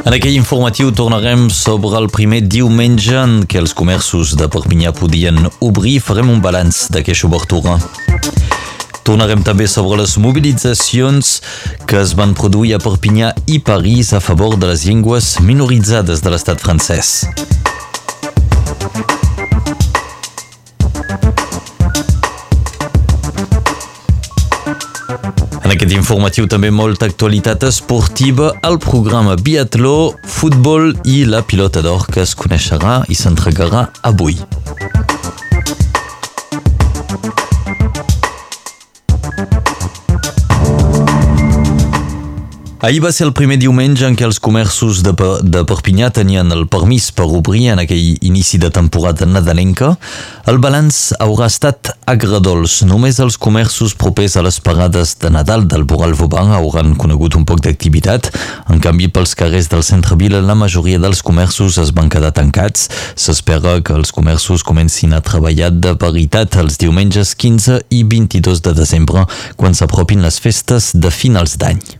En aquell informatiu tornarem sobre el primer diumenge en què els comerços de Perpinyà podien obrir. Farem un balanç d'aquesta obertura. Tornarem també sobre les mobilitzacions que es van produir a Perpinyà i París a favor de les llengües minoritzades de l'estat francès. En aquest informatiu també molta actualitat esportiva, el programa biatló, futbol i la pilota d'or que es coneixerà i s'entregarà avui. Ahir va ser el primer diumenge en què els comerços de, de Perpinyà tenien el permís per obrir en aquell inici de temporada nadalenca. El balanç haurà estat agradols. Només els comerços propers a les parades de Nadal del Boral Vauban hauran conegut un poc d'activitat. En canvi, pels carrers del centre-vila, la majoria dels comerços es van quedar tancats. S'espera que els comerços comencin a treballar de veritat els diumenges 15 i 22 de desembre, quan s'apropin les festes de finals d'any.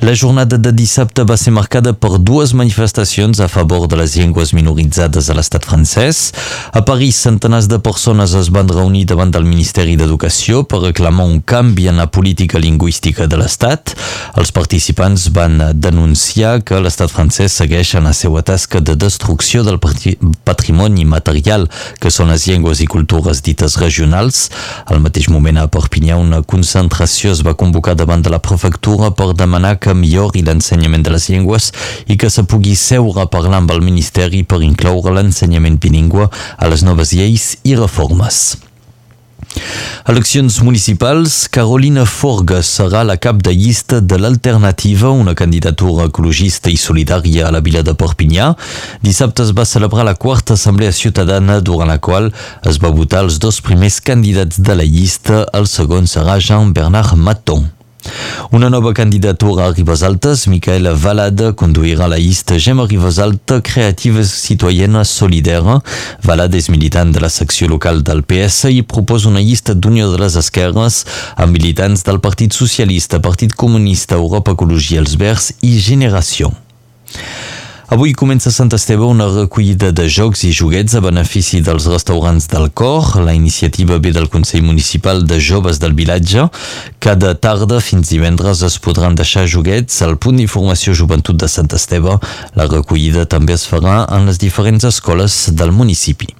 La jornada de dissabte va ser marcada per dues manifestacions a favor de les llengües minoritzades a l'estat francès. A París, centenars de persones es van reunir davant del Ministeri d'Educació per reclamar un canvi en la política lingüística de l'estat. Els participants van denunciar que l'estat francès segueix en la seva tasca de destrucció del patrimoni material que són les llengües i cultures dites regionals. Al mateix moment a Perpinyà una concentració es va convocar davant de la prefectura per demanar que millori l'ensenyament de les llengües i que se pugui seure a parlar amb el Ministeri per incloure l'ensenyament bilingüe a les noves lleis i reformes. Eleccions municipals, Carolina Forga serà la cap de llista de l'Alternativa, una candidatura ecologista i solidària a la vila de Perpinyà. Dissabte es va celebrar la quarta assemblea ciutadana durant la qual es va votar els dos primers candidats de la llista. El segon serà Jean-Bernard Maton. Una nova candidatura a Ribes Altes, Micaela Valada conduirà la llista Gemma Ribes Alta Creativa Citoyena Solidaire. Valada és militant de la secció local del PS i proposa una llista d'Unió de les Esquerres amb militants del Partit Socialista, Partit Comunista, Europa Ecologia, els Verds i Generació. Avui comença a Sant Esteve una recollida de jocs i joguets a benefici dels restaurants del Cor. La iniciativa ve del Consell Municipal de Joves del Vilatge. Cada tarda fins divendres es podran deixar joguets al punt d'informació Joventut de Sant Esteve. La recollida també es farà en les diferents escoles del municipi.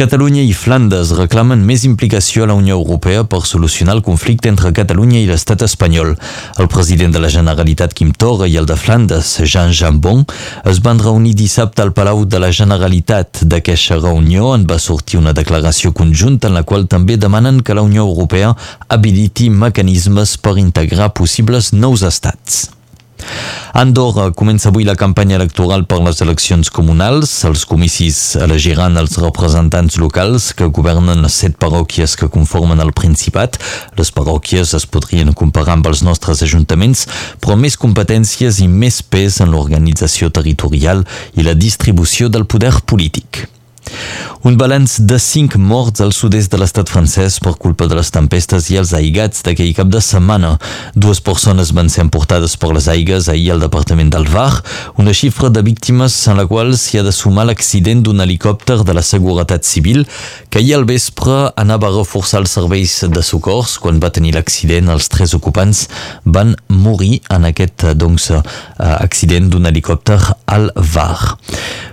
Catalunya i Flandes reclamen més implicació a la Unió Europea per solucionar el conflicte entre Catalunya i l'estat espanyol. El president de la Generalitat, Quim Torra, i el de Flandes, Jean Jambon, es van reunir dissabte al Palau de la Generalitat. D'aquesta reunió en va sortir una declaració conjunta en la qual també demanen que la Unió Europea habiliti mecanismes per integrar possibles nous estats. Andorra comença avui la campanya electoral per les eleccions comunals. Els comicis elegiran els representants locals que governen les set parròquies que conformen el Principat. Les parròquies es podrien comparar amb els nostres ajuntaments, però més competències i més pes en l'organització territorial i la distribució del poder polític. Un balanç de 5 morts al sud-est de l'estat francès per culpa de les tempestes i els aigats d'aquell cap de setmana. Dues persones van ser emportades per les aigues ahir al departament del Var, una xifra de víctimes en la qual s'hi ha de sumar l'accident d'un helicòpter de la Seguretat Civil que ahir al vespre anava a reforçar els serveis de socors. Quan va tenir l'accident, els tres ocupants van morir en aquest doncs, accident d'un helicòpter al Var.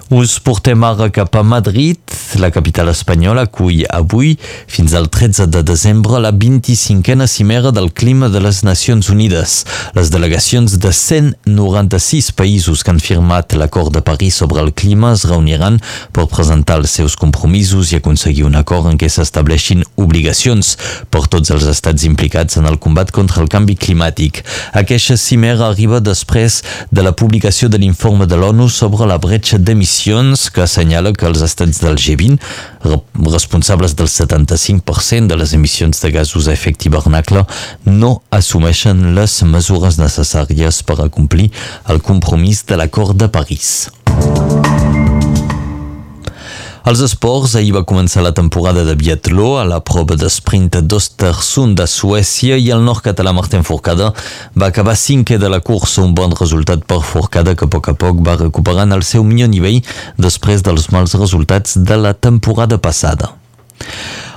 Us portem ara cap a Madrid. La capital espanyola acull avui, fins al 13 de desembre, la 25a cimera del clima de les Nacions Unides. Les delegacions de 196 països que han firmat l'acord de París sobre el clima es reuniran per presentar els seus compromisos i aconseguir un acord en què s'estableixin obligacions per tots els estats implicats en el combat contra el canvi climàtic. Aquesta cimera arriba després de la publicació de l'informe de l'ONU sobre la bretxa d'emissions emissions que assenyala que els estats del G20, responsables del 75% de les emissions de gasos a efecte hivernacle, no assumeixen les mesures necessàries per acomplir el compromís de l'acord de París. Als esports, ahir va començar la temporada de biatló a la prova de sprint d'Ostersund a Suècia i el nord català Martin Forcada va acabar cinquè de la cursa, un bon resultat per Forcada que a poc a poc va recuperant el seu millor nivell després dels mals resultats de la temporada passada.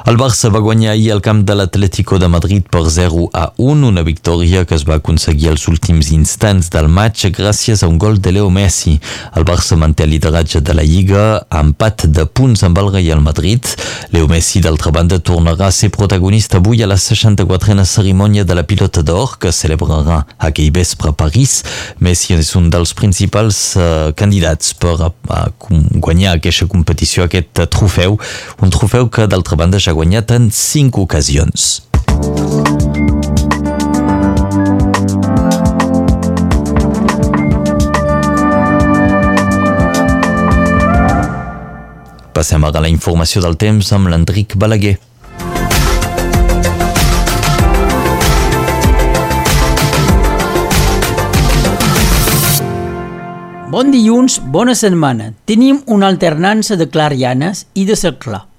El Barça va guanyar ahir el camp de l'Atlético de Madrid per 0 a 1, una victòria que es va aconseguir als últims instants del maig gràcies a un gol de Leo Messi. El Barça manté el lideratge de la Lliga, empat de punts amb el Real Madrid. Leo Messi, d'altra banda, tornarà a ser protagonista avui a la 64a cerimònia de la Pilota d'Or que celebrarà aquell vespre a París. Messi és un dels principals uh, candidats per a, a guanyar aquesta competició, aquest trofeu, un trofeu que d'altra banda ja ha guanyat en cinc ocasions. Passem ara a la informació del temps amb l'Enric Balaguer. Bon dilluns, bona setmana. Tenim una alternança de clarianes i de cel clar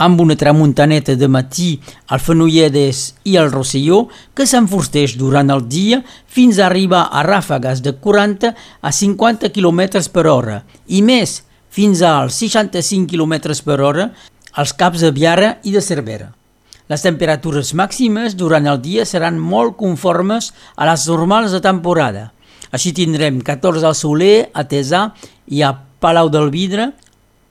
amb una tramuntaneta de matí al Fenolledes i al Rosselló que s'enforsteix durant el dia fins a arribar a ràfegues de 40 a 50 km per hora i més fins als 65 km per hora als caps de Biara i de Cervera. Les temperatures màximes durant el dia seran molt conformes a les normals de temporada. Així tindrem 14 al Soler, a Tesà i a Palau del Vidre,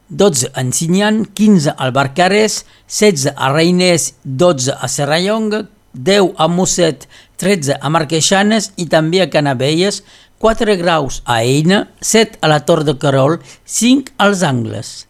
12 a Ensinyan, 15 al Barcares, 16 a Reiners, 12 a Serrallonga, 10 a Mosset, 13 a Marqueixanes i també a Canavelles, 4 graus a Eina, 7 a la Tor de Carol, 5 als Angles.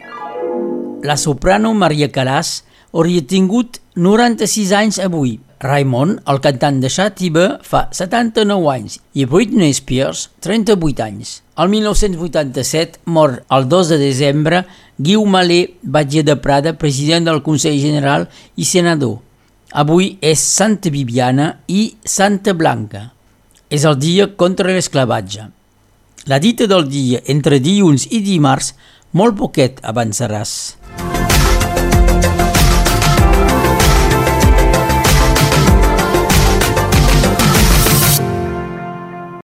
La soprano Maria Calàs hauria tingut 96 anys avui, Raymond, el cantant de Xàtiva, fa 79 anys i Britney Spears, 38 anys. El 1987 mor el 2 de desembre Guiu Malé Batge de Prada, president del Consell General i senador. Avui és Santa Bibiana i Santa Blanca. És el dia contra l'esclavatge. La dita del dia entre dilluns i dimarts molt poquet avançaràs.